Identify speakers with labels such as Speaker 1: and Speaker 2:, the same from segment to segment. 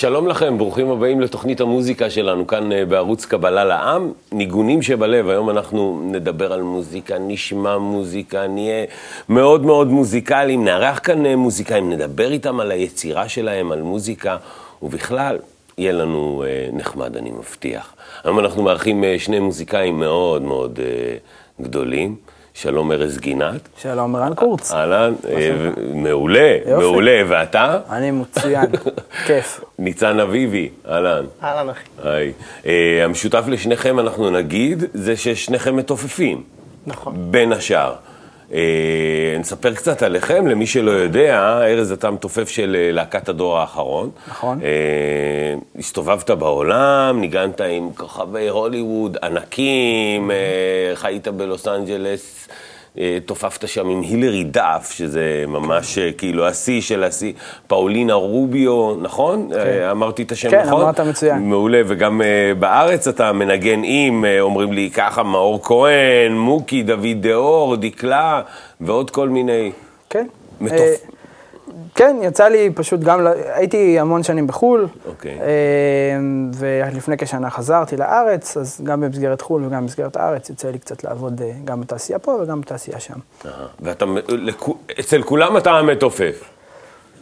Speaker 1: שלום לכם, ברוכים הבאים לתוכנית המוזיקה שלנו כאן אה, בערוץ קבלה לעם. ניגונים שבלב, היום אנחנו נדבר על מוזיקה, נשמע מוזיקה, נהיה מאוד מאוד מוזיקליים, נארח כאן אה, מוזיקאים, נדבר איתם על היצירה שלהם, על מוזיקה, ובכלל, יהיה לנו אה, נחמד, אני מבטיח. היום אנחנו מארחים שני מוזיקאים מאוד מאוד גדולים. שלום ארז גינת.
Speaker 2: שלום רן קורץ.
Speaker 1: אהלן, אה, מעולה, מעולה, ואתה?
Speaker 2: אני מצוין, כיף.
Speaker 1: ניצן אביבי, אהלן.
Speaker 3: אהלן אחי.
Speaker 1: היי. אה, המשותף לשניכם, אנחנו נגיד, זה ששניכם מתופפים.
Speaker 3: נכון.
Speaker 1: בין השאר. אה, נספר קצת עליכם, למי שלא יודע, ארז, אתה מתופף של אה, להקת הדור האחרון.
Speaker 2: נכון. אה,
Speaker 1: הסתובבת בעולם, ניגנת עם כוכבי הוליווד ענקים, חיית בלוס אנג'לס. תופפת שם עם הילרי דאף, שזה ממש כאילו השיא של השיא, פאולינה רוביו, נכון? כן. אמרתי את השם
Speaker 2: כן,
Speaker 1: נכון?
Speaker 2: כן, אמרת מצוין.
Speaker 1: מעולה, וגם בארץ אתה מנגן עם, אומרים לי ככה, מאור כהן, מוקי, דוד דאור, דקלה, ועוד כל מיני...
Speaker 2: כן.
Speaker 1: מטופ...
Speaker 2: כן, יצא לי פשוט גם, הייתי המון שנים בחו"ל,
Speaker 1: אוקיי.
Speaker 2: ולפני כשנה חזרתי לארץ, אז גם במסגרת חו"ל וגם במסגרת הארץ יוצא לי קצת לעבוד אה, גם בתעשייה פה וגם בתעשייה שם.
Speaker 1: ואתה, אצל כולם אתה המתופף.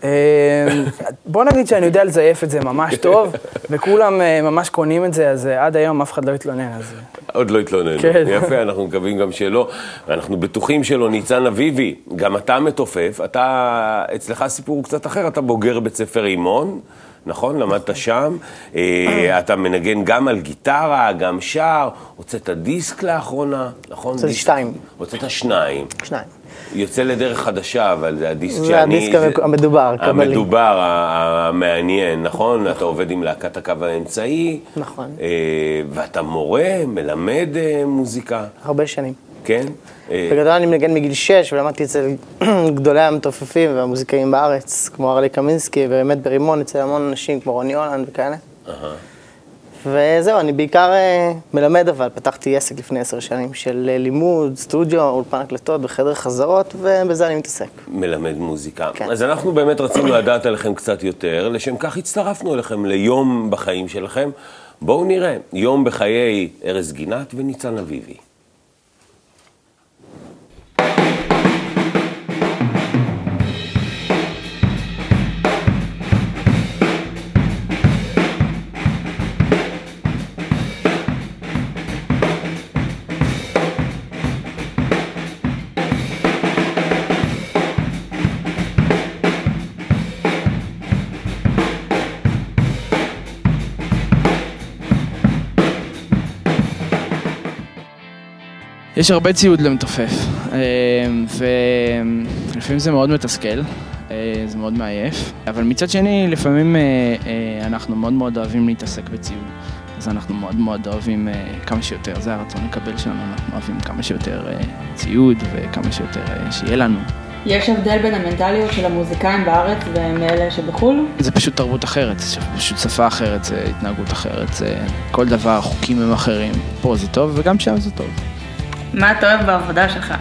Speaker 2: אה, בוא נגיד שאני יודע לזייף את זה ממש טוב, וכולם אה, ממש קונים את זה, אז עד היום אף אחד לא התלונן. אז...
Speaker 1: עוד לא התלונן.
Speaker 2: כן.
Speaker 1: יפה, אנחנו מקווים גם שלא. ואנחנו בטוחים שלא. ניצן אביבי, גם אתה מתופף, אתה, אצלך הסיפור הוא קצת אחר, אתה בוגר בית ספר רימון. נכון? למדת שם. אה, אתה מנגן גם על גיטרה, גם שר. הוצאת דיסק לאחרונה, נכון?
Speaker 3: הוצאתי שתיים.
Speaker 1: הוצאת שניים.
Speaker 3: שניים.
Speaker 1: יוצא לדרך חדשה, אבל זה הדיסק
Speaker 3: זה שאני... זה הדיסק המדובר,
Speaker 1: קבלי. המדובר, המעניין, נכון? אתה עובד עם להקת הקו האמצעי.
Speaker 3: נכון.
Speaker 1: אה, ואתה מורה, מלמד אה, מוזיקה.
Speaker 3: הרבה שנים.
Speaker 1: כן?
Speaker 3: אה, בגדול אני מנגן מגיל 6, ולמדתי אצל גדולי המתופפים והמוזיקאים בארץ, כמו ארלי קמינסקי, ובאמת ברימון אצל המון אנשים כמו רוני הולנד וכאלה. וזהו, אני בעיקר אה, מלמד אבל, פתחתי עסק לפני עשר שנים של אה, לימוד, סטודיו, אולפן הקלטות וחדר חזרות, ובזה אני מתעסק.
Speaker 1: מלמד מוזיקה. כן. אז אנחנו באמת רצינו לדעת עליכם קצת יותר, לשם כך הצטרפנו אליכם ליום בחיים שלכם. בואו נראה, יום בחיי ארז גינת וניצן אביבי.
Speaker 2: יש הרבה ציוד למתופף, אה, ולפעמים זה מאוד מתסכל, אה, זה מאוד מעייף, אבל מצד שני, לפעמים אה, אנחנו מאוד מאוד אוהבים להתעסק בציוד. אז אנחנו מאוד מאוד אוהבים כמה שיותר, זה הרצון לקבל שלנו, אנחנו אוהבים כמה שיותר ציוד וכמה שיותר שיהיה לנו.
Speaker 4: יש הבדל בין המנטליות של המוזיקאים בארץ ומאלה שבחו"ל?
Speaker 2: זה פשוט תרבות אחרת, זה פשוט שפה אחרת, זה התנהגות אחרת, זה כל דבר, חוקים הם אחרים. פה זה טוב וגם שם זה טוב.
Speaker 4: מה אתה אוהב בעבודה שלך?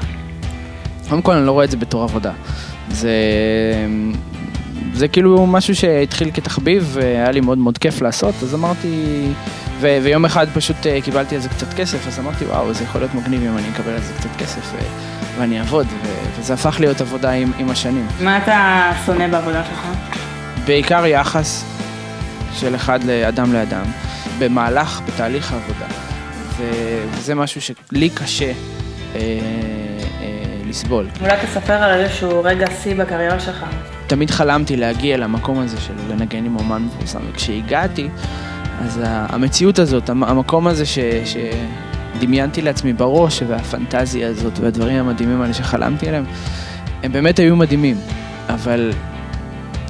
Speaker 2: קודם כל אני לא רואה את זה בתור עבודה. זה, זה כאילו משהו שהתחיל כתחביב והיה לי מאוד מאוד כיף לעשות, אז אמרתי, ו, ויום אחד פשוט אה, קיבלתי על זה קצת כסף, אז אמרתי וואו, זה יכול להיות מגניב אם אני אקבל על זה קצת כסף ו, ואני אעבוד, ו, וזה הפך להיות עבודה עם, עם השנים.
Speaker 4: מה אתה שונא בעבודה שלך?
Speaker 2: בעיקר יחס של אחד לאדם לאדם, במהלך, בתהליך העבודה. וזה משהו שלי קשה אה, אה, לסבול.
Speaker 4: אולי תספר על איזשהו רגע שיא בקריירה שלך.
Speaker 2: תמיד חלמתי להגיע למקום הזה של לנגן עם אומן מפורסם, וכשהגעתי, אז המציאות הזאת, המקום הזה ש... שדמיינתי לעצמי בראש, והפנטזיה הזאת, והדברים המדהימים האלה שחלמתי עליהם, הם באמת היו מדהימים, אבל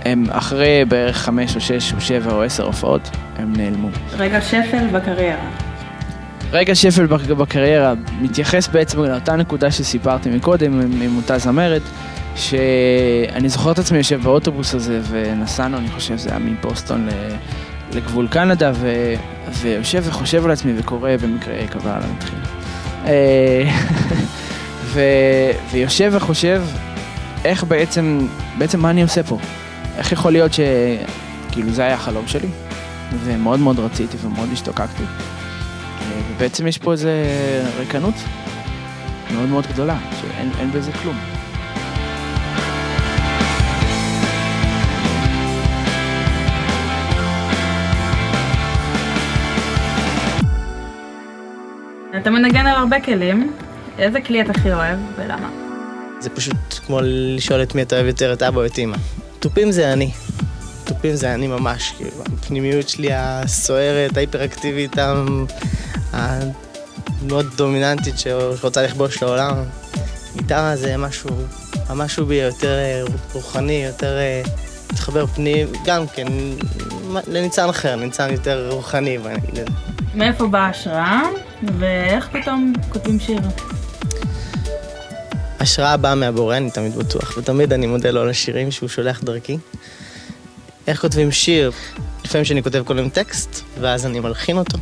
Speaker 2: הם אחרי בערך חמש או שש או שבע או עשר הופעות, הם נעלמו.
Speaker 4: רגע שפל בקריירה.
Speaker 2: רגע שפל בקריירה מתייחס בעצם לאותה נקודה שסיפרתי מקודם עם, עם אותה זמרת, שאני זוכר את עצמי יושב באוטובוס הזה ונסענו, אני חושב שזה היה מבוסטון לגבול קנדה, ו, ויושב וחושב על עצמי וקורא במקרה קבע על המתחיל. אה, ו, ויושב וחושב איך בעצם, בעצם מה אני עושה פה? איך יכול להיות ש... כאילו זה היה החלום שלי, ומאוד מאוד רציתי ומאוד השתוקקתי. ובעצם יש פה איזה ריקנות מאוד מאוד גדולה, שאין בזה כלום.
Speaker 4: אתה מנגן על הרבה כלים, איזה כלי אתה הכי אוהב ולמה?
Speaker 3: זה פשוט כמו לשאול את מי אתה אוהב יותר, את אבא או את אמא. תופים זה אני. תופים זה אני ממש, כאילו, הפנימיות שלי הסוערת, ההיפראקטיבית, המאוד דומיננטית שרוצה לכבוש לעולם. גיטרה זה משהו, משהו בי יותר אה, רוחני, יותר אה, פנים, גם כן, לניצן אחר, ניצן יותר רוחני, בוא נגיד את זה.
Speaker 4: מאיפה באה ההשראה, ואיך פתאום כותבים שיר?
Speaker 3: השראה באה מהבורא, אני תמיד בטוח, ותמיד אני מודה לו על השירים שהוא שולח דרכי. איך כותבים שיר? לפעמים שאני כותב יום טקסט, ואז אני מלחין אותו.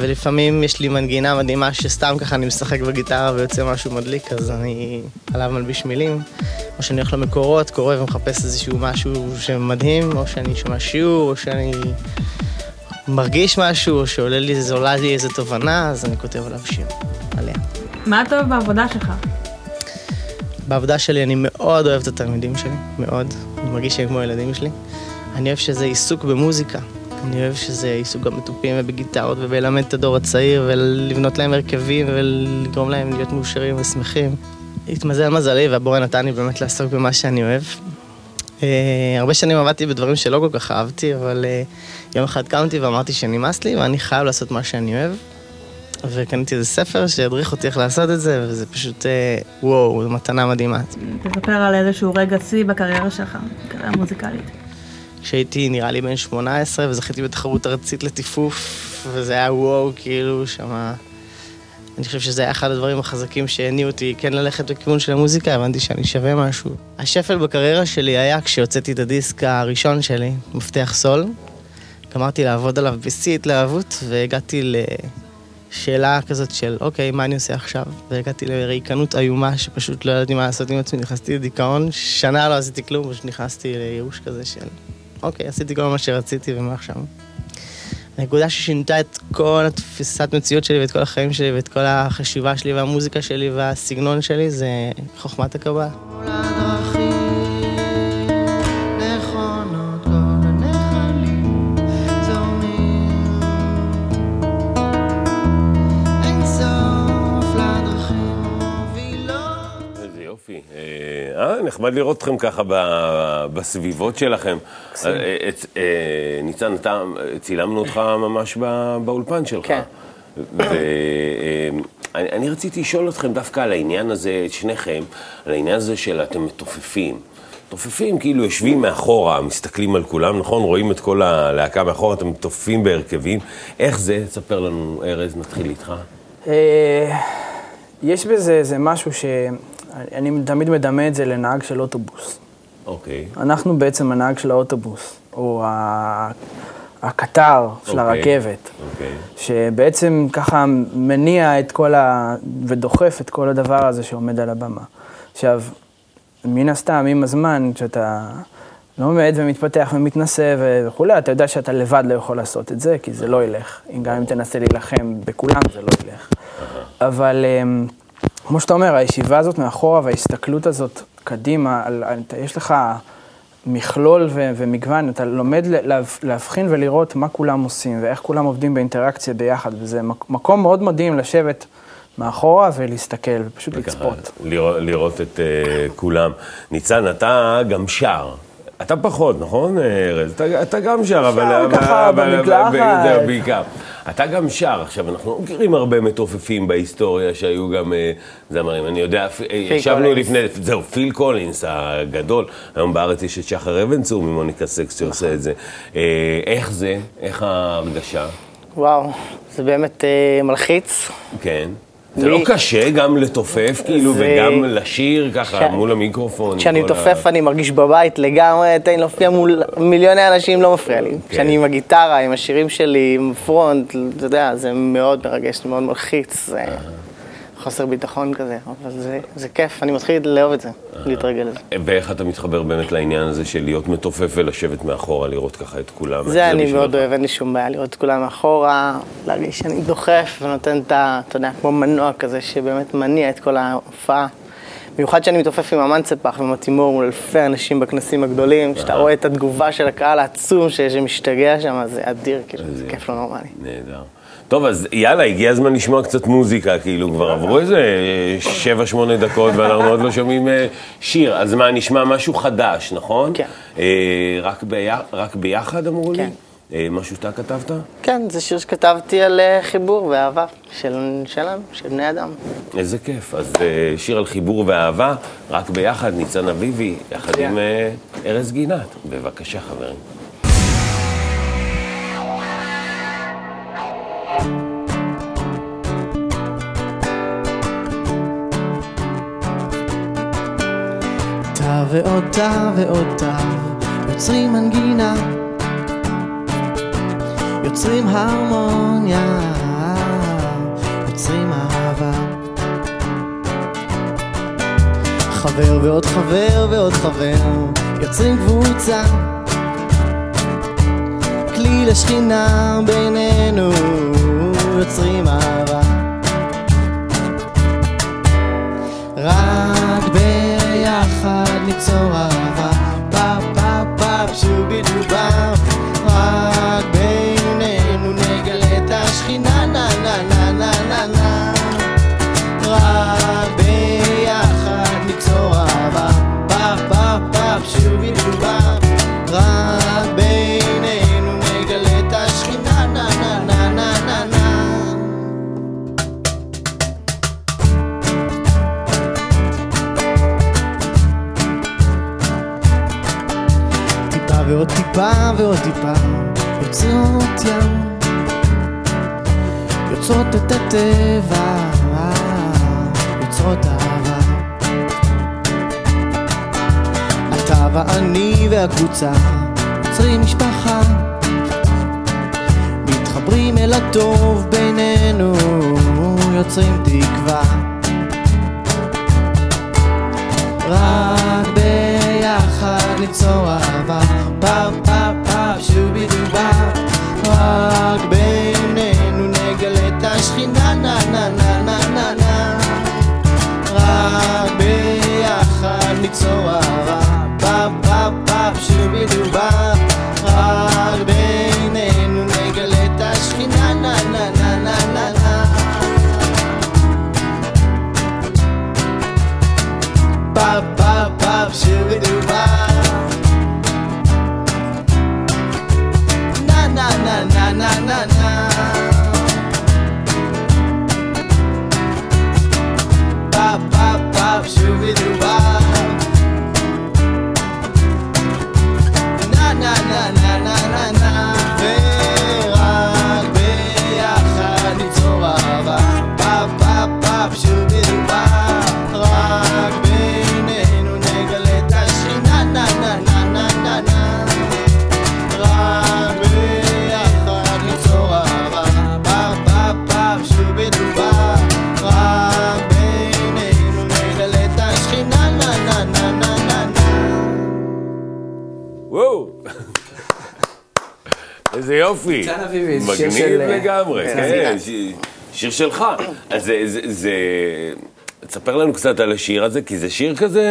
Speaker 3: ולפעמים יש לי מנגינה מדהימה שסתם ככה אני משחק בגיטרה ויוצא משהו מדליק, אז אני עליו מלביש מילים. או שאני הולך למקורות, קורא ומחפש איזשהו משהו שמדהים, או שאני שומע שיעור, או שאני מרגיש משהו, או שעולה לי, זה עולה לי איזה תובנה, אז אני כותב עליו שיר, עליה.
Speaker 4: מה טוב בעבודה שלך?
Speaker 3: בעבודה שלי אני מאוד אוהב את התלמידים שלי, מאוד. אני מרגיש שהם כמו ילדים שלי. אני אוהב שזה עיסוק במוזיקה. אני אוהב שזה עיסוק גם בתופים ובגיטרות ובלמד את הדור הצעיר ולבנות להם הרכבים ולגרום להם להיות מאושרים ושמחים. התמזל מזלי והבורא נתן לי באמת לעסוק במה שאני אוהב. Uh, הרבה שנים עבדתי בדברים שלא כל כך אהבתי, אבל uh, יום אחד קמתי ואמרתי שנמאס לי ואני חייב לעשות מה שאני אוהב. וקניתי איזה ספר שידריך אותי איך לעשות את זה, וזה פשוט, uh, וואו, זו מתנה מדהימה.
Speaker 4: תספר על איזשהו רגע שיא בקריירה שלך, בקריירה מוזיקלית.
Speaker 3: כשהייתי נראה לי בן 18 וזכיתי בתחרות ארצית לטיפוף, וזה היה וואו, כאילו, שמה... אני חושב שזה היה אחד הדברים החזקים שהניעו אותי כן ללכת בכיוון של המוזיקה, הבנתי שאני שווה משהו. השפל בקריירה שלי היה כשהוצאתי את הדיסק הראשון שלי, מפתח סול. גמרתי לעבוד עליו בשיא התלהבות, והגעתי לשאלה כזאת של, אוקיי, מה אני עושה עכשיו? והגעתי לריקנות איומה, שפשוט לא ידעתי מה לעשות עם עצמי, נכנסתי לדיכאון, שנה לא עשיתי כלום, פשוט נכנסתי לייאוש כזה של, אוקיי, עשיתי כל מה שרציתי, ומה עכשיו? הנקודה ששינתה את כל התפיסת מציאות שלי ואת כל החיים שלי ואת כל החשיבה שלי והמוזיקה שלי והסגנון שלי זה חוכמת הקבלה.
Speaker 1: נחמד לראות אתכם ככה בסביבות שלכם. אה, אה, ניצן, אתה, צילמנו אותך ממש באולפן שלך. כן. ואני רציתי לשאול אתכם דווקא על העניין הזה, את שניכם, על העניין הזה של אתם מתופפים. מתופפים כאילו יושבים מאחורה, מסתכלים על כולם, נכון? רואים את כל הלהקה מאחורה, אתם מתופפים בהרכבים. איך זה? תספר לנו, ארז, נתחיל איתך.
Speaker 2: יש בזה איזה משהו ש... אני תמיד מדמה את זה לנהג של אוטובוס.
Speaker 1: אוקיי.
Speaker 2: Okay. אנחנו בעצם הנהג של האוטובוס, או הקטר של okay. אוקיי. הרכבת.
Speaker 1: אוקיי.
Speaker 2: Okay. שבעצם ככה מניע את כל ה... ודוחף את כל הדבר הזה שעומד על הבמה. עכשיו, מן הסתם, עם הזמן, כשאתה לומד ומתפתח ומתנשא וכולי, אתה יודע שאתה לבד לא יכול לעשות את זה, כי זה לא ילך. גם אם תנסה להילחם בכולם, זה לא ילך. אבל... אמ, כמו שאתה אומר, הישיבה הזאת מאחורה וההסתכלות הזאת קדימה, על, על, יש לך מכלול ו, ומגוון, אתה לומד להבחין ולראות מה כולם עושים ואיך כולם עובדים באינטראקציה ביחד, וזה מקום מאוד מדהים לשבת. מאחורה ולהסתכל ופשוט לצפות.
Speaker 1: לראות, לראות את uh, כולם. ניצן, אתה גם שר. אתה פחות, נכון, ארז? אתה, אתה גם שר,
Speaker 2: אבל... שר ככה במקלחת.
Speaker 1: בעיקר. אתה גם שר, עכשיו, אנחנו לא מכירים הרבה מתופפים בהיסטוריה שהיו גם אה, זמרים. אני יודע, ישבנו לפני, זהו, פיל קולינס הגדול, היום בארץ יש את שחר אבן צור ממוניקה סקס שעושה נכון. את זה. אה, איך זה? איך ההרגשה?
Speaker 3: וואו, זה באמת אה, מלחיץ.
Speaker 1: כן. זה לא קשה גם לתופף, כאילו, וגם לשיר ככה מול המיקרופון?
Speaker 3: כשאני מתופף אני מרגיש בבית לגמרי, תן לי להופיע מול מיליוני אנשים, לא מפריע לי. כן. כשאני עם הגיטרה, עם השירים שלי, עם front, אתה יודע, זה מאוד מרגש, מאוד מלחיץ. חוסר ביטחון כזה, אבל זה, זה כיף, אני מתחיל לאהוב את זה, להתרגל לזה.
Speaker 1: ואיך אתה מתחבר באמת לעניין הזה של להיות מתופף ולשבת מאחורה, לראות ככה את כולם? איך
Speaker 3: זה אני? מאוד אוהב, אין לי שום בעיה לראות את כולם מאחורה, להרגיש שאני דוחף ונותן את ה... אתה יודע, כמו מנוע כזה שבאמת מניע את כל ההופעה. במיוחד שאני מתעופף עם המנצפח ועם התימור מול אלפי אנשים בכנסים הגדולים, שאתה רואה את התגובה של הקהל העצום שמשתגע שם, זה אדיר, כאילו, זה כיף לא נורמלי.
Speaker 1: נהדר. טוב, אז יאללה, הגיע הזמן לשמוע קצת מוזיקה, כאילו, כבר עברו איזה שבע, שמונה דקות ואנחנו עוד לא שומעים אה, שיר. אז מה, נשמע משהו חדש, נכון?
Speaker 3: כן.
Speaker 1: אה, רק, בי... רק ביחד אמרו לי?
Speaker 3: כן.
Speaker 1: אה, משהו שאתה כתבת?
Speaker 3: כן, זה שיר שכתבתי על חיבור ואהבה של, שלנו, של בני אדם.
Speaker 1: איזה כיף. אז אה, שיר על חיבור ואהבה, רק ביחד, ניצן אביבי, יחד עם אה, ארז גינת. בבקשה, חברים.
Speaker 3: ועוד תא ועוד תא, יוצרים מנגינה, יוצרים הרמוניה, יוצרים אהבה. חבר ועוד חבר ועוד חבר, יוצרים קבוצה, כלי לשכינה בינינו, יוצרים אהבה. רק ביחד ניצור אהבה, פאפ פאפ פאפ שובי דובה. טיפה ועוד טיפה יוצרות ים יוצרות את הטבע יוצרות אהבה. אתה ואני והקבוצה יוצרים משפחה מתחברים אל הטוב בינינו יוצרים תקווה. רק ביחד ניצור אהבה, פאפ
Speaker 1: יופי.
Speaker 2: ניצן אביבי, זה שיר
Speaker 1: מגניב
Speaker 2: של, אה,
Speaker 1: לגמרי,
Speaker 3: כן.
Speaker 1: כן, ש- שיר שלך. אז זה. תספר לנו קצת על השיר הזה, כי זה שיר כזה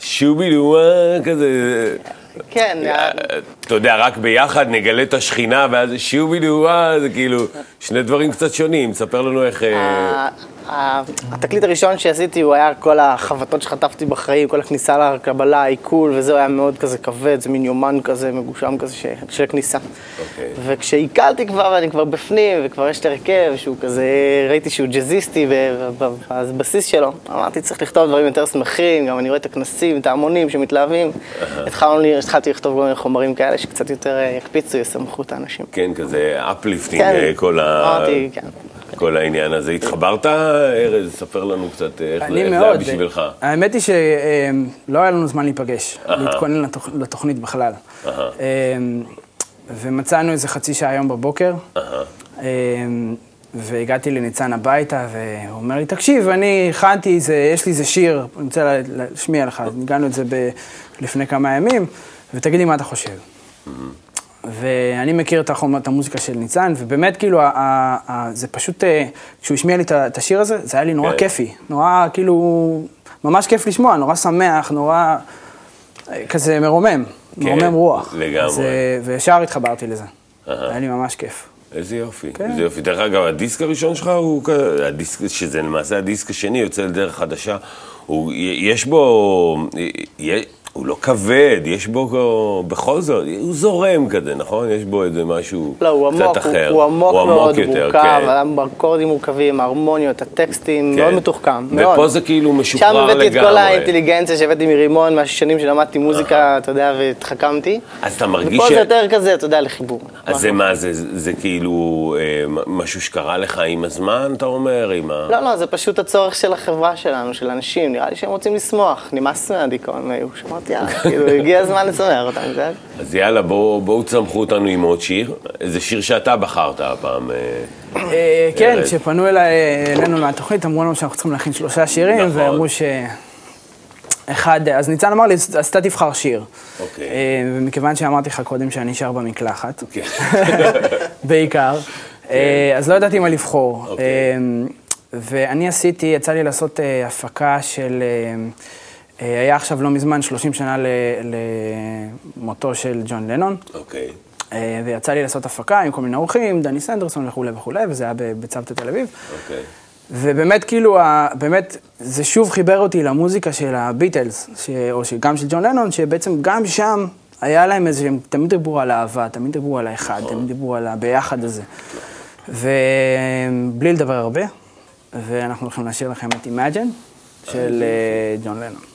Speaker 1: שובי דואה, כזה...
Speaker 3: כן,
Speaker 1: אה, אתה יודע, רק ביחד נגלה את השכינה, ואז שובי דואה, זה כאילו שני דברים קצת שונים. ספר לנו איך... אה,
Speaker 3: התקליט הראשון שעשיתי הוא היה כל החבטות שחטפתי בחיים, כל הכניסה לקבלה, העיכול, וזה היה מאוד כזה כבד, זה מין יומן כזה, מגושם כזה ש- של הכניסה.
Speaker 1: אוקיי.
Speaker 3: וכשעיכלתי כבר, ואני כבר בפנים, וכבר יש את הרכב, שהוא כזה, ראיתי שהוא ג'אזיסטי בבסיס שלו, אמרתי, צריך לכתוב דברים יותר שמחים, גם אני רואה את הכנסים, את ההמונים שמתלהבים. התחלתי לכתוב כל מיני חומרים כאלה שקצת יותר אה, יקפיצו, ישמחו את האנשים.
Speaker 1: כן, כזה uplifting,
Speaker 3: כן,
Speaker 1: כל ה...
Speaker 3: כן.
Speaker 1: כל העניין הזה. התחברת, ארז? ספר לנו קצת איך זה
Speaker 2: אני
Speaker 1: איך זה. היה בשבילך.
Speaker 2: האמת היא שלא היה לנו זמן להיפגש, להתכונן לתוכ- לתוכנית בכלל. אמ, ומצאנו איזה חצי שעה היום בבוקר. אמ,
Speaker 5: והגעתי לניצן הביתה, והוא אומר לי, תקשיב, אני הכנתי איזה, יש לי איזה שיר, אני רוצה לה- להשמיע לך, ניגענו את זה ב, לפני כמה ימים, ותגיד לי מה אתה חושב. ואני מכיר את, החומר, את המוזיקה של ניצן, ובאמת, כאילו, ה, ה, ה, זה פשוט, אה, כשהוא השמיע לי את השיר הזה, זה היה לי נורא
Speaker 1: כן.
Speaker 5: כיפי. נורא, כאילו, ממש כיף לשמוע, נורא שמח, נורא, אה, כזה מרומם,
Speaker 1: כן,
Speaker 5: מרומם רוח.
Speaker 1: לגמרי.
Speaker 5: אז, אה, וישר התחברתי לזה.
Speaker 1: אהה.
Speaker 5: היה לי ממש כיף.
Speaker 1: איזה יופי,
Speaker 5: כן.
Speaker 1: איזה יופי. דרך אגב, הדיסק הראשון שלך הוא, כ- הדיסק, שזה למעשה הדיסק השני, יוצא לדרך חדשה, הוא, יש בו, הוא לא כבד, יש בו בכל זאת, הוא זורם כזה, נכון? יש בו איזה משהו
Speaker 3: לא, הוא
Speaker 1: קצת
Speaker 3: עמוק, הוא,
Speaker 1: אחר.
Speaker 3: הוא עמוק מאוד,
Speaker 1: יותר,
Speaker 3: מורכב,
Speaker 1: כן.
Speaker 3: אקורדים מורכבים, ההרמוניות, הטקסטים,
Speaker 1: כן.
Speaker 3: מאוד מתוחכם, מאוד.
Speaker 1: ופה זה כאילו משוחרר
Speaker 3: שם
Speaker 1: לגמרי.
Speaker 3: הבאתי את כל האינטליגנציה שהבאתי מרימון, מהשנים שלמדתי מוזיקה, אתה יודע, והתחכמתי.
Speaker 1: אז אתה מרגיש
Speaker 3: ופה
Speaker 1: ש-
Speaker 3: זה יותר כזה, אתה יודע, לחיבור.
Speaker 1: אז זה מה, זה, זה, זה כאילו אה, משהו שקרה לך עם הזמן, אתה אומר? עם ה...
Speaker 3: לא, לא, זה פשוט הצורך של החברה שלנו, של אנשים, נראה לי שהם רוצים לשמוח, נמאס מהדיכאון מהיוש, אמרתי, יאללה, כאילו, הגיע הזמן לשמח אותם, זה...
Speaker 1: אז יאללה, בואו בוא תצמחו אותנו עם עוד שיר. איזה שיר שאתה בחרת הפעם. אה,
Speaker 5: אה, כן. כשפנו אליי, אלינו מהתוכנית, אמרו לנו שאנחנו צריכים להכין שלושה שירים,
Speaker 1: נכון.
Speaker 5: ואמרו ש... אחד, אז ניצן אמר לי, אז אתה תבחר שיר.
Speaker 1: אוקיי.
Speaker 5: אה, ומכיוון שאמרתי לך קודם שאני שר במקלחת,
Speaker 1: כן.
Speaker 5: בעיקר, אה, אז לא ידעתי מה לבחור.
Speaker 1: אוקיי.
Speaker 5: ואני עשיתי, יצא לי לעשות הפקה של... אה, היה עכשיו לא מזמן 30 שנה למותו של ג'ון לנון.
Speaker 1: אוקיי.
Speaker 5: אה, ויצא לי לעשות הפקה עם כל מיני אורחים, דני סנדרסון וכולי וכולי, וזה היה בצוותא תל אביב.
Speaker 1: אוקיי.
Speaker 5: ובאמת, כאילו, באמת, זה שוב חיבר אותי למוזיקה של הביטלס, ש... או. גם של ג'ון לנון, שבעצם גם שם היה להם איזה, הם תמיד דיברו על אהבה, תמיד דיברו על האחד, תמיד דיברו על הביחד הזה. ובלי לדבר הרבה, ואנחנו הולכים להשאיר לכם את Imagine של אה, ג'ון לנון.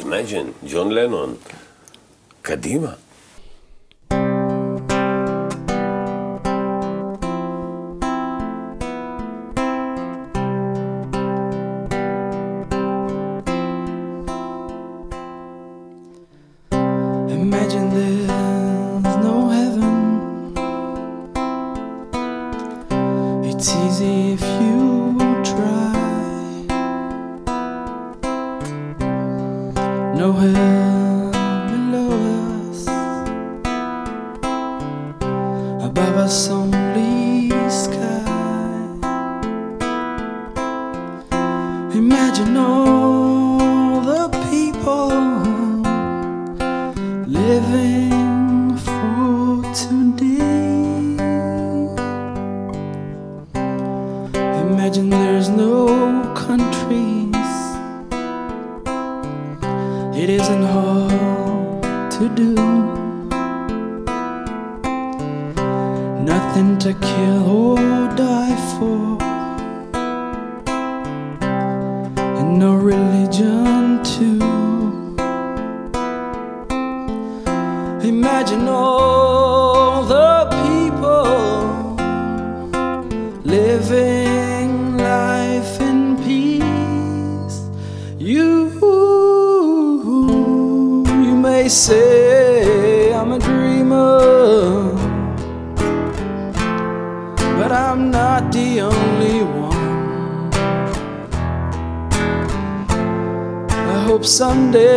Speaker 1: Imagine, ג'ון לנון. קדימה.
Speaker 6: Nowhere below us, above us on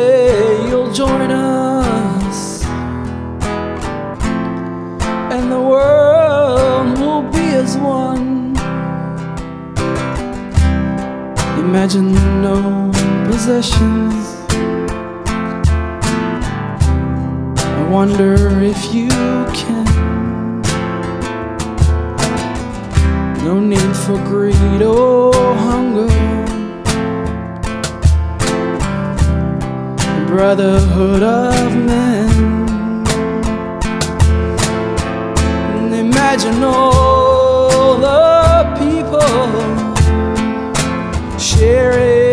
Speaker 6: someday you'll join us and the world will be as one. Imagine no possessions. I wonder if you can. No need for greed or hunger. Brotherhood of men. And Imagine all the people sharing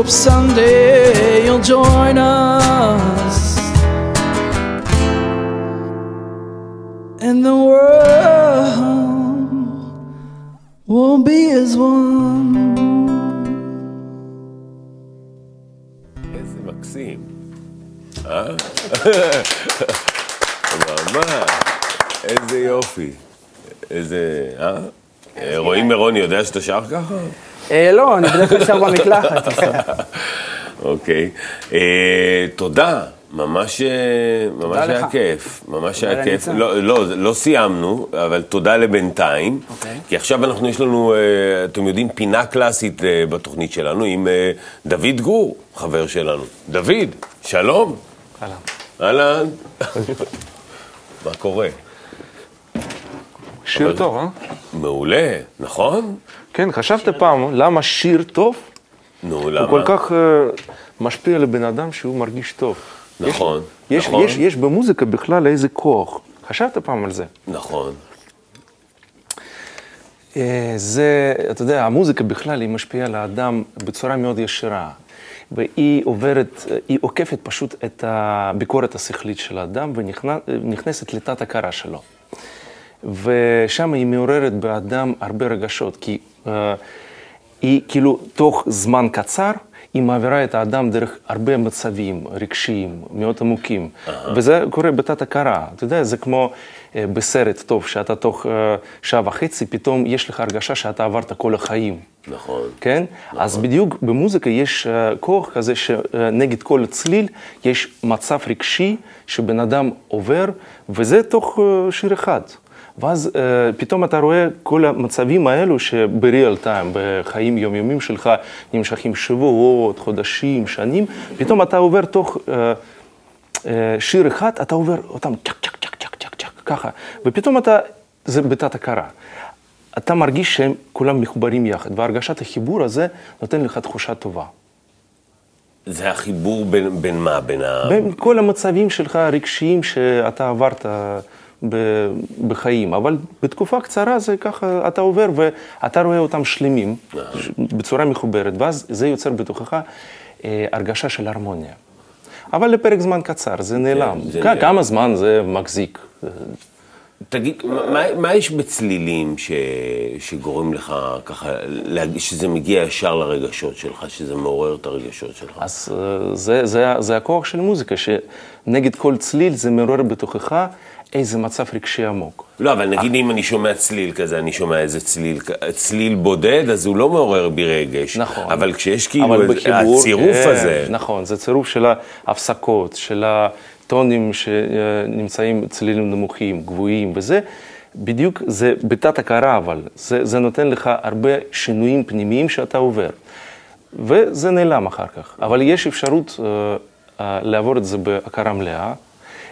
Speaker 6: hope someday you'll join us. And
Speaker 2: when the world won't be as one.
Speaker 1: איזה מקסים. אה? ממש. איזה יופי. איזה... אה? אה? רועי מירון יודע שאתה שר ככה?
Speaker 5: אה, לא, אני בדרך כלל שר במקלחת.
Speaker 1: אוקיי. אה, תודה. ממש, אה, ממש היה
Speaker 5: לך.
Speaker 1: כיף, ממש היה כיף. לא, לא, לא סיימנו, אבל תודה לבינתיים.
Speaker 5: אוקיי.
Speaker 1: כי עכשיו אנחנו, יש לנו, אתם יודעים, פינה קלאסית בתוכנית שלנו עם דוד גור, חבר שלנו. דוד, שלום.
Speaker 7: אהלן.
Speaker 1: אהלן. מה קורה?
Speaker 7: שיר טוב, אה?
Speaker 1: מעולה, נכון?
Speaker 7: כן, חשבת פעם למה שיר טוב?
Speaker 1: נו, למה?
Speaker 7: הוא כל כך אה, משפיע על הבן אדם שהוא מרגיש טוב.
Speaker 1: נכון,
Speaker 7: יש,
Speaker 1: נכון.
Speaker 7: יש, יש במוזיקה בכלל איזה כוח. חשבת פעם על זה?
Speaker 1: נכון.
Speaker 7: אה, זה, אתה יודע, המוזיקה בכלל היא משפיעה על האדם בצורה מאוד ישירה. והיא עוברת, אה, היא עוקפת פשוט את הביקורת השכלית של האדם ונכנסת לתת הכרה שלו. ושם היא מעוררת באדם הרבה רגשות, כי היא כאילו תוך זמן קצר, היא מעבירה את האדם דרך הרבה מצבים רגשיים, מאוד עמוקים. וזה קורה בתת הכרה. אתה יודע, זה כמו אה, בסרט טוב, שאתה תוך אה, שעה וחצי, פתאום יש לך הרגשה שאתה עברת כל החיים.
Speaker 1: נכון.
Speaker 7: כן? אז בדיוק במוזיקה יש אה, כוח כזה שנגד כל צליל יש מצב רגשי שבן אדם עובר, וזה תוך אה, שיר אחד. ואז אה, פתאום אתה רואה כל המצבים האלו שבריאל טיים, בחיים יומיומיים שלך, נמשכים שבועות, חודשים, שנים, פתאום אתה עובר תוך אה, אה, שיר אחד, אתה עובר אותם צ'ק, צ'ק, צ'ק, צ'ק, צ'ק, צ'ק, ככה, ופתאום אתה, זה בתת הכרה. אתה מרגיש שהם כולם מחוברים יחד, והרגשת החיבור הזה נותן לך תחושה טובה.
Speaker 1: זה החיבור בין, בין מה? בין ה...
Speaker 7: בין כל המצבים שלך הרגשיים שאתה עברת בחיים, אבל בתקופה קצרה זה ככה, אתה עובר ואתה רואה אותם שלמים, בצורה מחוברת, ואז זה יוצר בתוכך אה, הרגשה של הרמוניה. אבל לפרק זמן קצר, זה נעלם.
Speaker 1: זה נעלם.
Speaker 7: כמה זמן זה מחזיק?
Speaker 1: תגיד, מה, מה יש בצלילים ש, שגורם לך ככה, שזה מגיע ישר לרגשות שלך, שזה מעורר את הרגשות שלך?
Speaker 7: אז אה, זה, זה, זה הכוח של מוזיקה, שנגד כל צליל זה מעורר בתוכך איזה מצב רגשי עמוק.
Speaker 1: לא, אבל נגיד אם אני שומע צליל כזה, אני שומע איזה צליל, צליל בודד, אז הוא לא מעורר בי רגש.
Speaker 7: נכון.
Speaker 1: אבל כשיש כאילו
Speaker 7: אבל בחיבור,
Speaker 1: הצירוף
Speaker 7: כן,
Speaker 1: הזה,
Speaker 7: נכון, זה צירוף של ההפסקות, של הטונים שנמצאים צלילים נמוכים, גבוהים, וזה בדיוק, זה בתת הכרה אבל, זה, זה נותן לך הרבה שינויים פנימיים שאתה עובר. וזה נעלם אחר כך. אבל יש אפשרות אה, אה, לעבור את זה בהכרה מלאה,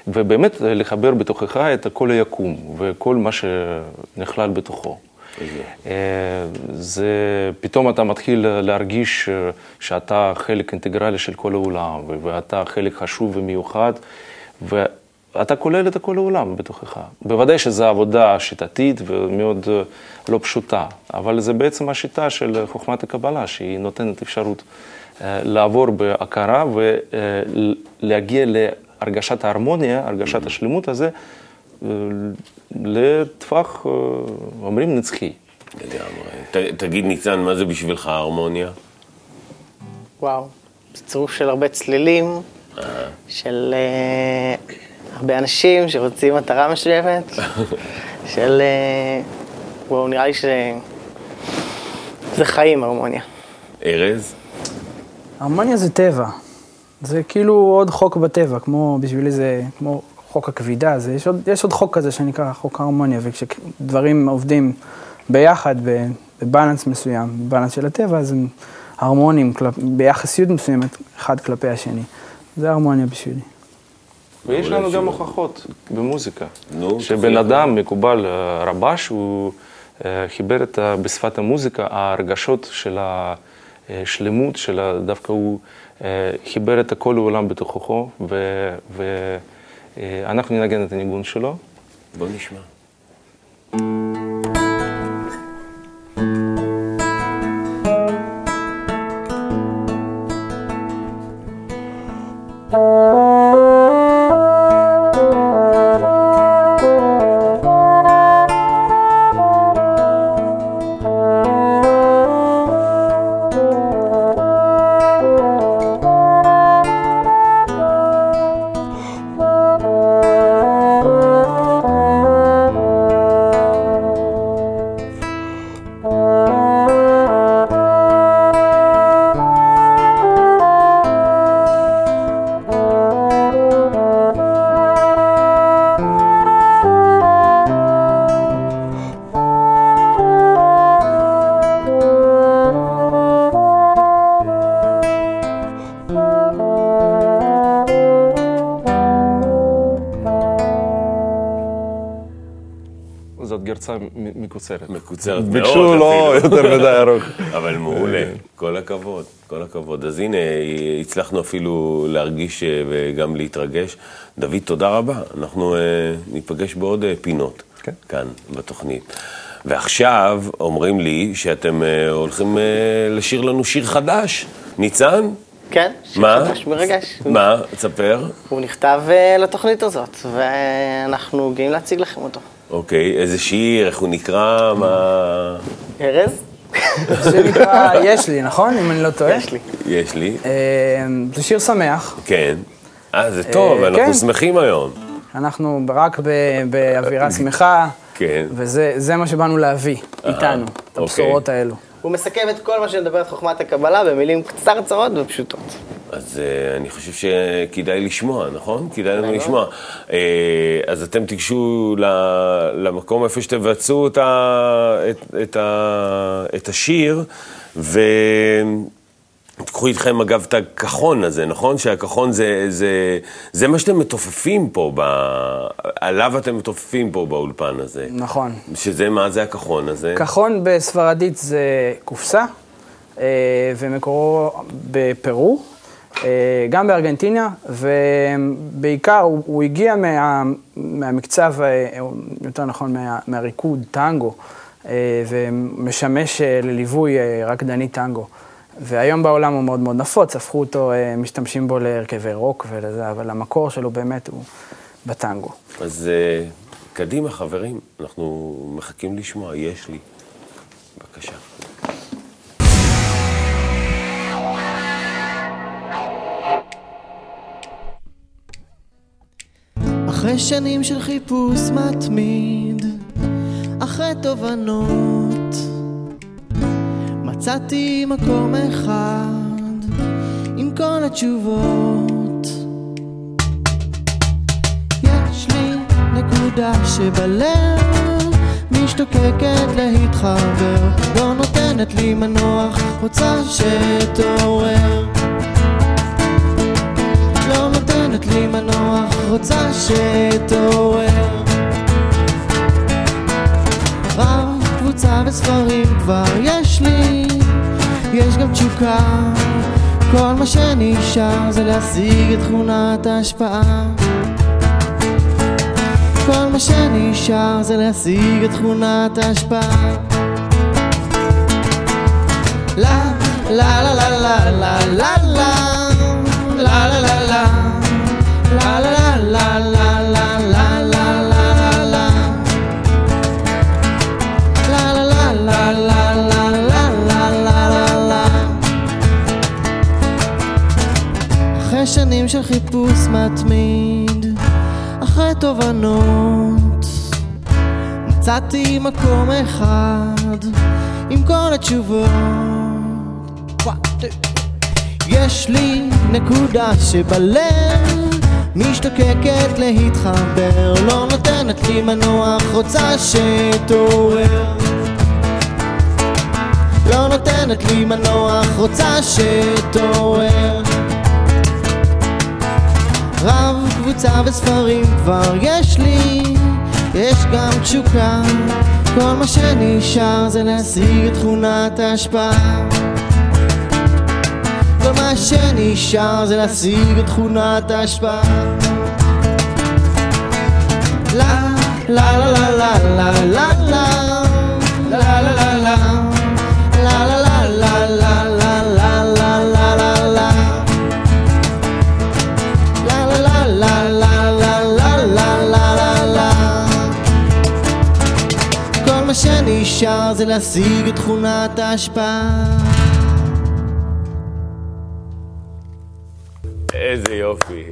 Speaker 7: ובאמת אה, לחבר בתוכך את כל היקום וכל מה שנכלל בתוכו. אה, זה, פתאום אתה מתחיל להרגיש אה, שאתה חלק אינטגרלי של כל העולם, ואתה חלק חשוב ומיוחד, ואתה כולל את כל העולם בתוכך. בוודאי שזו עבודה שיטתית ומאוד אה, לא פשוטה, אבל זה בעצם השיטה של חוכמת הקבלה, שהיא נותנת אפשרות לעבור בהכרה ולהגיע להרגשת ההרמוניה, הרגשת השלמות הזה, לטווח, אה, אומרים, נצחי.
Speaker 1: לגמרי. תגיד ניצן, מה זה בשבילך הרמוניה?
Speaker 3: וואו, זה צירוף של הרבה צלילים, של אה, הרבה אנשים שרוצים מטרה משותפת, של... אה, וואו, נראה לי שזה... זה חיים, הרמוניה.
Speaker 1: ארז?
Speaker 5: הרמוניה זה טבע. זה כאילו עוד חוק בטבע, כמו בשבילי זה כמו חוק הכבידה, זה, יש, עוד, יש עוד חוק כזה שנקרא חוק ההרמוניה, וכשדברים עובדים ביחד, ב- בבלנס מסוים, בבלנס של הטבע, אז הם הרמוניים, כלפ, ביחסיות מסוימת, אחד כלפי השני. זה הרמוניה בשבילי.
Speaker 7: ויש לנו גם הוכחות במוזיקה.
Speaker 1: נו,
Speaker 7: שבן. אדם מקובל, אה, רבש, הוא אה, חיבר את בשפת המוזיקה, הרגשות של השלמות, של ה- דווקא הוא אה, חיבר את כל העולם בתוכו, ואנחנו ננגן את הניגון שלו.
Speaker 1: בוא נשמע.
Speaker 7: מקוצרת.
Speaker 1: מקוצרת מאוד
Speaker 7: ביקשו לא. יותר מדי ארוך.
Speaker 1: אבל מעולה, כל הכבוד, כל הכבוד. אז הנה, הצלחנו אפילו להרגיש אה, וגם להתרגש. דוד, תודה רבה. אנחנו אה, ניפגש בעוד אה, פינות,
Speaker 7: כן.
Speaker 1: כאן, בתוכנית. ועכשיו אומרים לי שאתם אה, הולכים אה, לשיר לנו שיר חדש. ניצן?
Speaker 8: כן, שיר
Speaker 1: מה?
Speaker 8: חדש מרגש.
Speaker 1: מה? תספר.
Speaker 8: הוא נכתב אה, לתוכנית הזאת, ואנחנו גאים להציג לכם אותו.
Speaker 1: אוקיי, איזה שיר, איך הוא נקרא, מה...
Speaker 8: ארז?
Speaker 5: נקרא יש לי, נכון? אם אני לא טועה.
Speaker 8: יש לי.
Speaker 1: יש לי.
Speaker 5: אה, זה שיר שמח.
Speaker 1: כן. אה, זה טוב,
Speaker 5: אה,
Speaker 1: אנחנו
Speaker 5: כן.
Speaker 1: שמחים היום.
Speaker 5: אנחנו רק באווירה שמחה,
Speaker 1: כן.
Speaker 5: וזה זה מה שבאנו להביא איתנו, את
Speaker 1: אוקיי.
Speaker 5: הבשורות האלו.
Speaker 8: הוא מסכם את כל מה שמדבר את חוכמת הקבלה במילים קצרצרות ופשוטות.
Speaker 1: אז uh, אני חושב שכדאי לשמוע, נכון? כדאי לנו. לשמוע. Uh, אז אתם תיגשו למקום איפה שתבצעו את, ה, את, את, ה, את השיר, ותיקחו איתכם אגב את הכחון הזה, נכון? שהכחון זה, זה, זה מה שאתם מתופפים פה, ב, עליו אתם מתופפים פה באולפן הזה.
Speaker 5: נכון.
Speaker 1: שזה, מה זה הכחון הזה?
Speaker 5: כחון בספרדית זה קופסה, אה, ומקורו בפרו, אה, גם בארגנטינה, ובעיקר הוא, הוא הגיע מה, מהמקצב, אה, יותר נכון, מה, מהריקוד טנגו, ומשמש לליווי אה, רקדני טנגו. והיום בעולם הוא מאוד מאוד נפוץ, הפכו אותו, אה, משתמשים בו להרכבי רוק ולזה, אבל המקור שלו באמת הוא בטנגו.
Speaker 1: אז uh, קדימה, חברים, אנחנו מחכים לשמוע, יש לי. בבקשה.
Speaker 3: אחרי שנים של חיפוש מתמיד, אחרי תובנות, מצאתי מקום אחד עם כל התשובות. יש לי נקודה שבלב משתוקקת להתחבר, לא נותנת לי מנוח, רוצה שתעורר. לא נותנת לי מנוח, רוצה שתעורר. רב, קבוצה וספרים כבר יש לי, יש גם תשוקה. כל מה שנשאר זה להשיג את תכונת ההשפעה. כל מה שנשאר זה להשיג את תכונת ההשפעה. לה, לה לה לה לה לה לה לה לה לה לה לה La שנים של חיפוש מתמיד, אחרי תובנות, מצאתי מקום אחד עם כל התשובות. יש לי נקודה שבלב משתוקקת להתחבר לא נותנת לי מנוח, רוצה שתעורר. לא נותנת לי מנוח, רוצה שתעורר רב, קבוצה וספרים כבר יש לי יש גם תשוקה. כל מה שנשאר זה להשיג את תכונת ההשפעה. כל מה שנשאר זה להשיג את תכונת ההשפעה. לה, לה לה לה לה לה לה שנשאר זה להשיג את תכונת ההשפעה
Speaker 1: איזה יופי.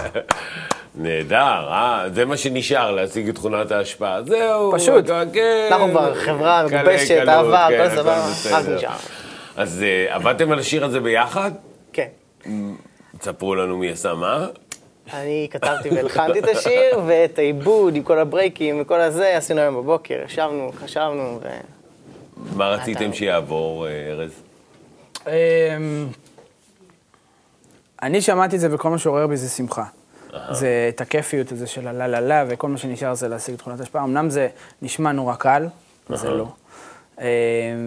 Speaker 1: נהדר, אה? זה מה שנשאר, להשיג את תכונת ההשפעה. זהו.
Speaker 5: פשוט.
Speaker 1: כן.
Speaker 8: אנחנו כבר חברה מגובשת, אהבה,
Speaker 1: כן,
Speaker 8: הכל סבבה. רק נשאר.
Speaker 1: אז אה, עבדתם על השיר הזה ביחד?
Speaker 8: כן.
Speaker 1: תספרו לנו מי עשה מה.
Speaker 8: אני כתבתי והלחנתי את השיר, ואת העיבוד עם כל הברייקים וכל הזה עשינו היום בבוקר. ישבנו, חשבנו, ו...
Speaker 1: מה רציתם שיעבור, אה, ארז?
Speaker 5: אמ, אני שמעתי את זה וכל מה שעורר בי זה שמחה. זה את הכיפיות הזה של הלה לה לה, וכל מה שנשאר זה להשיג תכונת השפעה. אמנם זה נשמע נורא קל, זה לא. אה,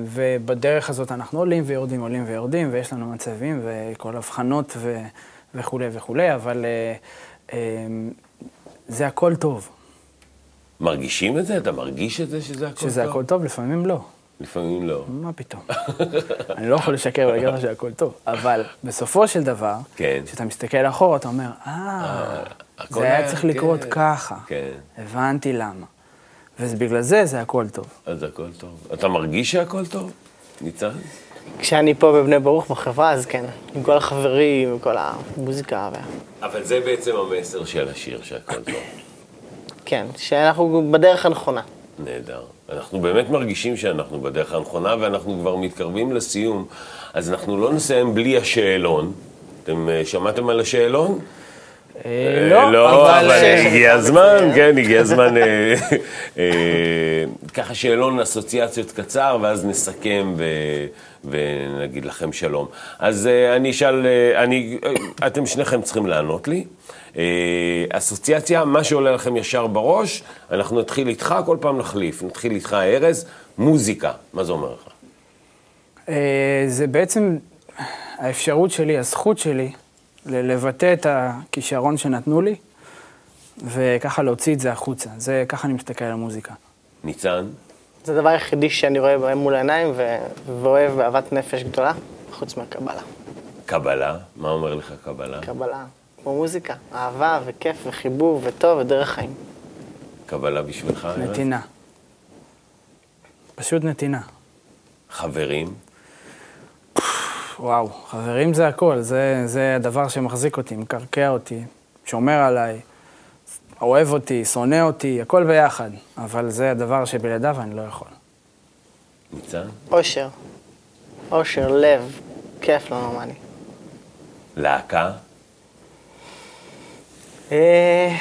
Speaker 5: ובדרך הזאת אנחנו עולים ויורדים, עולים ויורדים, ויש לנו מצבים וכל הבחנות ו- וכולי וכולי, אבל אה, אה, זה הכל טוב.
Speaker 1: מרגישים את זה? אתה מרגיש את זה שזה הכל טוב?
Speaker 5: שזה הכל טוב, לפעמים לא.
Speaker 1: לפעמים לא.
Speaker 5: מה פתאום? אני לא יכול לשקר ולהגיד לך שהכל טוב, אבל בסופו של דבר,
Speaker 1: כן.
Speaker 5: כשאתה מסתכל אחורה, אתה אומר, אה,
Speaker 1: הכל
Speaker 5: זה היה
Speaker 1: היה-
Speaker 5: צריך לקרות
Speaker 1: כן,
Speaker 5: ככה.
Speaker 1: כן.
Speaker 5: הבנתי למה. ובגלל זה זה הכל טוב.
Speaker 1: אז הכל טוב. אתה מרגיש שהכל טוב? ניצן?
Speaker 3: כשאני פה בבני ברוך בחברה, אז כן, עם כל החברים, עם כל המוזיקה, ו...
Speaker 1: אבל זה בעצם המסר של השיר, שהכל טוב.
Speaker 3: כן, שאנחנו בדרך הנכונה.
Speaker 1: נהדר. אנחנו באמת מרגישים שאנחנו בדרך הנכונה, ואנחנו כבר מתקרבים לסיום, אז אנחנו לא נסיים בלי השאלון. אתם אה, שמעתם על השאלון?
Speaker 5: אה,
Speaker 1: אה, לא, אבל
Speaker 3: אה,
Speaker 1: הגיע הזמן, כן, הגיע הזמן. ככה שאלון אסוציאציות קצר, ואז נסכם ו- ונגיד לכם שלום. אז אה, אני אשאל, אה, אני, אה, אתם שניכם צריכים לענות לי. אסוציאציה, מה שעולה לכם ישר בראש, אנחנו נתחיל איתך, כל פעם נחליף. נתחיל איתך, ארז, מוזיקה, מה זה אומר לך?
Speaker 5: זה בעצם האפשרות שלי, הזכות שלי, לבטא את הכישרון שנתנו לי, וככה להוציא את זה החוצה. זה, ככה אני מסתכל על המוזיקה.
Speaker 1: ניצן?
Speaker 3: זה הדבר היחידי שאני רואה בהם מול העיניים ו... ואוהב באהבת נפש גדולה, חוץ מהקבלה.
Speaker 1: קבלה, מה אומר לך קבלה?
Speaker 3: קבלה, כמו מוזיקה, אהבה וכיף וחיבור וטוב ודרך חיים.
Speaker 1: קבלה בשבילך?
Speaker 5: נתינה. פשוט נתינה.
Speaker 1: חברים?
Speaker 5: וואו, חברים זה הכל, זה, זה הדבר שמחזיק אותי, מקרקע אותי, שומר עליי, אוהב אותי, שונא אותי, הכל ביחד. אבל זה הדבר שבלעדיו אני לא יכול.
Speaker 1: ניצן?
Speaker 3: אושר, אושר, לב, כיף לא נורמלי.
Speaker 1: להקה?
Speaker 3: אה,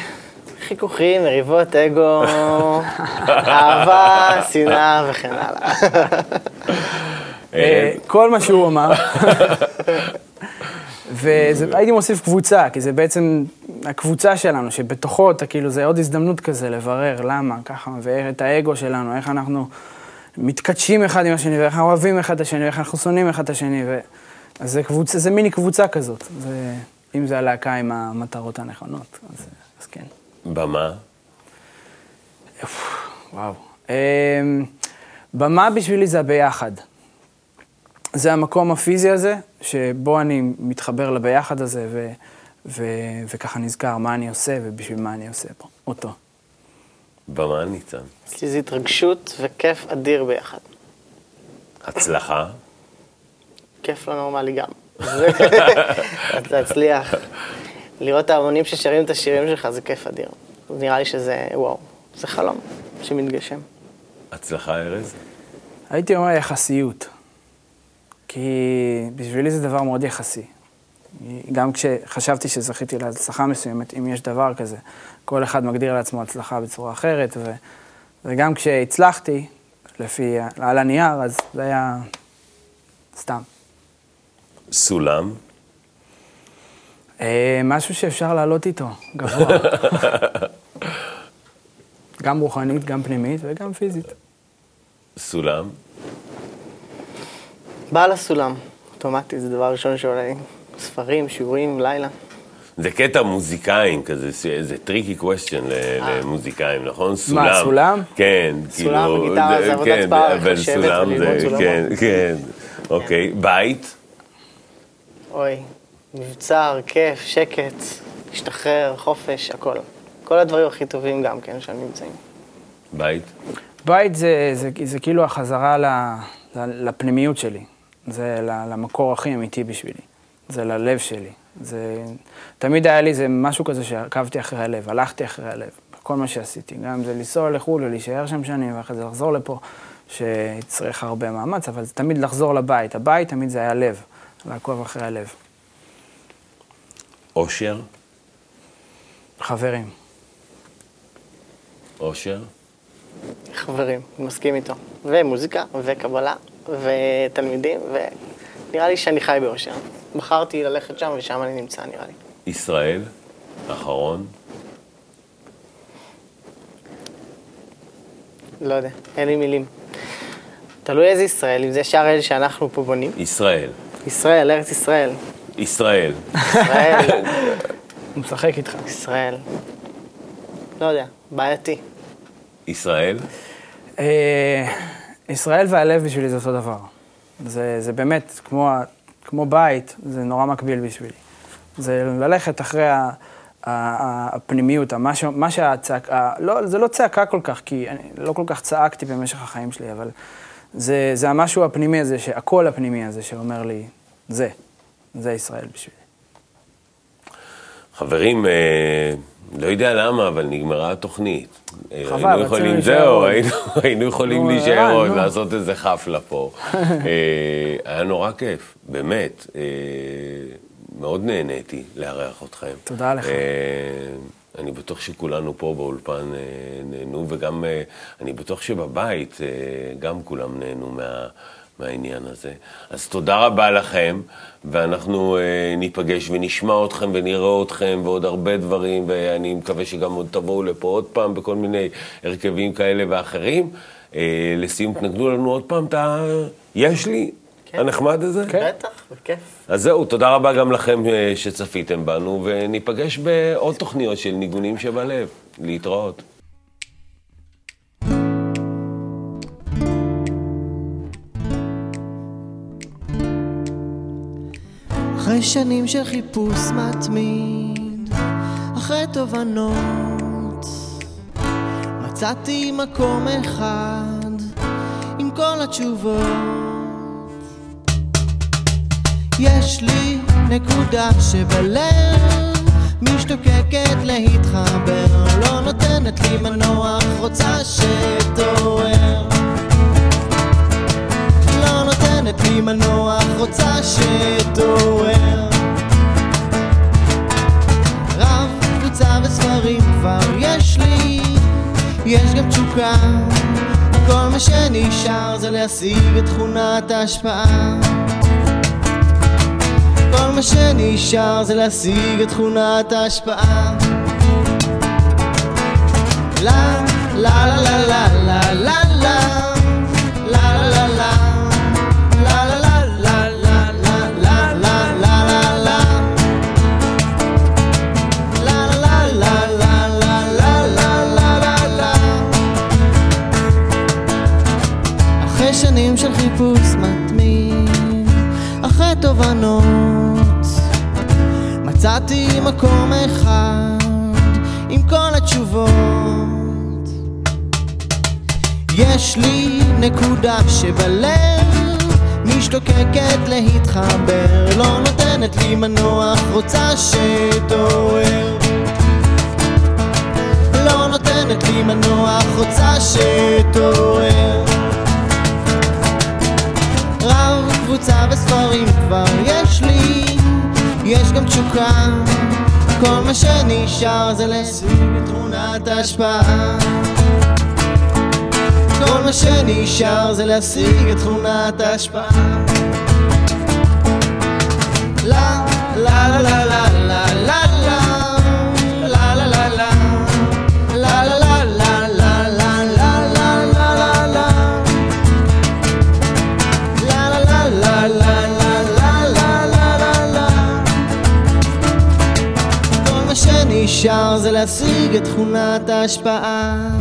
Speaker 3: חיכוכים, מריבות, אגו, אהבה, שנאה וכן הלאה.
Speaker 5: אה, כל מה שהוא אמר. והייתי מוסיף קבוצה, כי זה בעצם הקבוצה שלנו, שבתוכו אתה כאילו, זה עוד הזדמנות כזה לברר למה, ככה, ואת האגו שלנו, איך אנחנו מתכתשים אחד עם השני, ואיך אנחנו אוהבים אחד את השני, ואיך אנחנו שונאים אחד את השני, ו... אז זה קבוצה, זה מיני קבוצה כזאת. זה, אם זה הלהקה עם המטרות הנכונות, אז, אז כן.
Speaker 1: במה?
Speaker 5: וואו. אמ, במה בשבילי זה הביחד. זה המקום הפיזי הזה, שבו אני מתחבר לביחד הזה, ו, ו, וככה נזכר מה אני עושה ובשביל מה אני עושה פה, אותו.
Speaker 1: במה ניצן?
Speaker 3: אצלי זה התרגשות וכיף אדיר ביחד.
Speaker 1: הצלחה?
Speaker 3: כיף לא נורמלי גם. להצליח. לראות את ההמונים ששרים את השירים שלך זה כיף אדיר. נראה לי שזה, וואו, זה חלום שמתגשם.
Speaker 1: הצלחה, ארז?
Speaker 5: הייתי אומר יחסיות. כי בשבילי זה דבר מאוד יחסי. גם כשחשבתי שזכיתי להצלחה מסוימת, אם יש דבר כזה, כל אחד מגדיר לעצמו הצלחה בצורה אחרת, ו, וגם כשהצלחתי, לפי, על הנייר, אז זה היה סתם.
Speaker 1: סולם?
Speaker 5: אה, משהו שאפשר לעלות איתו, גבוה. גם רוחנית, גם פנימית וגם פיזית.
Speaker 1: סולם?
Speaker 3: בעל הסולם, אוטומטי, זה דבר ראשון שעולה לי. ספרים, שיעורים, לילה.
Speaker 1: זה קטע מוזיקאים כזה, זה tricky question למוזיקאים, נכון? סולם.
Speaker 5: סולם?
Speaker 1: כן,
Speaker 3: סולם
Speaker 1: כאילו...
Speaker 3: וגיטרה זה עבודת
Speaker 1: כן,
Speaker 3: פרך,
Speaker 1: אבל סולם זה-. כן, כן. אוקיי, בית?
Speaker 3: אוי, מבצר, כיף, שקט, להשתחרר, חופש, הכל. כל הדברים הכי טובים גם כן שם נמצאים.
Speaker 1: בית?
Speaker 5: בית זה, זה, זה כאילו החזרה לפנימיות שלי. זה למקור הכי אמיתי בשבילי. זה ללב שלי. זה... תמיד היה לי איזה משהו כזה שעקבתי אחרי הלב, הלכתי אחרי הלב. כל מה שעשיתי, גם אם זה לנסוע לחו"ל ולהישאר שם שנים, ואחרי זה לחזור לפה, שיצטרך הרבה מאמץ, אבל זה תמיד לחזור לבית. הבית תמיד זה היה לב, לעקוב אחרי הלב.
Speaker 1: אושר?
Speaker 5: חברים.
Speaker 1: אושר?
Speaker 3: חברים, מסכים איתו. ומוזיקה, וקבלה, ותלמידים, ונראה לי שאני חי באושר. בחרתי ללכת שם ושם אני נמצא, נראה לי.
Speaker 1: ישראל? אחרון.
Speaker 9: לא יודע, אין לי מילים. תלוי איזה ישראל, אם זה שאר אלה שאנחנו פה בונים.
Speaker 1: ישראל.
Speaker 9: ישראל, ארץ ישראל.
Speaker 1: ישראל.
Speaker 9: ישראל,
Speaker 5: הוא משחק איתך.
Speaker 9: ישראל. לא יודע, בעייתי.
Speaker 1: ישראל.
Speaker 5: ישראל והלב בשבילי זה אותו דבר. זה, זה באמת כמו, כמו בית, זה נורא מקביל בשבילי. זה ללכת אחרי ה, ה, ה, הפנימיות, מה, מה שהצעקה, לא, זה לא צעקה כל כך, כי אני לא כל כך צעקתי במשך החיים שלי, אבל זה, זה המשהו הפנימי הזה, הקול הפנימי הזה שאומר לי, זה, זה ישראל בשבילי.
Speaker 1: חברים, אה, לא יודע למה, אבל נגמרה התוכנית.
Speaker 5: חבל,
Speaker 1: היינו
Speaker 5: רצינו
Speaker 1: יכולים,
Speaker 5: להישאר
Speaker 1: זהו,
Speaker 5: עוד.
Speaker 1: היינו, היינו יכולים להישאר עוד. לעשות איזה חפלה פה. אה, היה נורא כיף, באמת. אה, מאוד נהניתי לארח אתכם.
Speaker 5: תודה לך.
Speaker 1: אה, אני בטוח שכולנו פה באולפן נהנו, וגם אני בטוח שבבית גם כולם נהנו מה, מהעניין הזה. אז תודה רבה לכם, ואנחנו אה, ניפגש ונשמע אתכם ונראה אתכם ועוד הרבה דברים, ואני מקווה שגם עוד תבואו לפה עוד פעם בכל מיני הרכבים כאלה ואחרים. אה, לסיום, תנגנו לנו עוד פעם את ה... יש לי?
Speaker 9: כן.
Speaker 1: הנחמד הזה?
Speaker 9: בטח, בכיף.
Speaker 1: אז זהו, תודה רבה גם לכם אה, שצפיתם בנו, וניפגש בעוד תוכניות של ניגונים שבלב. להתראות.
Speaker 3: אחרי שנים של חיפוש מתמיד, אחרי תובנות, מצאתי מקום אחד עם כל התשובות. יש לי נקודה שבלב משתוקקת להתחבר, לא נותנת לי מנוח, רוצה שתעורר. לי מנוח, רוצה שתעורר. רב, קבוצה וספרים כבר יש לי, יש גם תשוקה. כל מה שנשאר זה להשיג את תכונת ההשפעה. כל מה שנשאר זה להשיג את תכונת ההשפעה. לה, לה, לה, לה, לה, לה. לה, תובנות, מצאתי מקום אחד עם כל התשובות. יש לי נקודה שבלב משתוקקת להתחבר, לא נותנת לי מנוח, רוצה שתעורר. לא נותנת לי מנוח, רוצה שתעורר. רב, קבוצה וספרים כבר יש לי, יש גם תשוקה. כל מה שנשאר זה להשיג את תכונת ההשפעה. כל מה שנשאר זה להשיג את תכונת ההשפעה. לה, לה, לה, לה, לה, לה. לה, להשיג את תכונת ההשפעה.